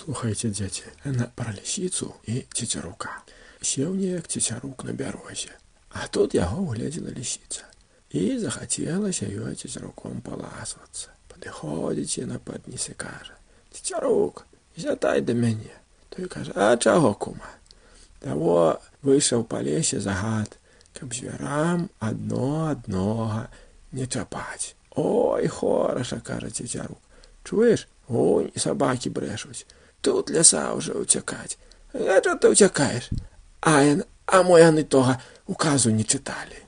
Слухайте, дзеці, пра лісіцу і цецярука. Сеў неяк цецярук на бярозе, а тут яго угледзела лісіца. І захацелася ёй цецяруком паласвацца. Падыходзіць яна паднес і кажа: « Цецярук, зятай да мяне. Той кажа: « А чаго кума? Таго выйшаў па лесе загад, каб звярам адно аднога не чапаць. Ой, хораша, кажа цецярук. Чуеш, Унь, сабакі брэшуць. Тут ляса ўжо ўцякаць. А чо ты ўцякаеш? А, ян, а мо яны тога указу не чыталі.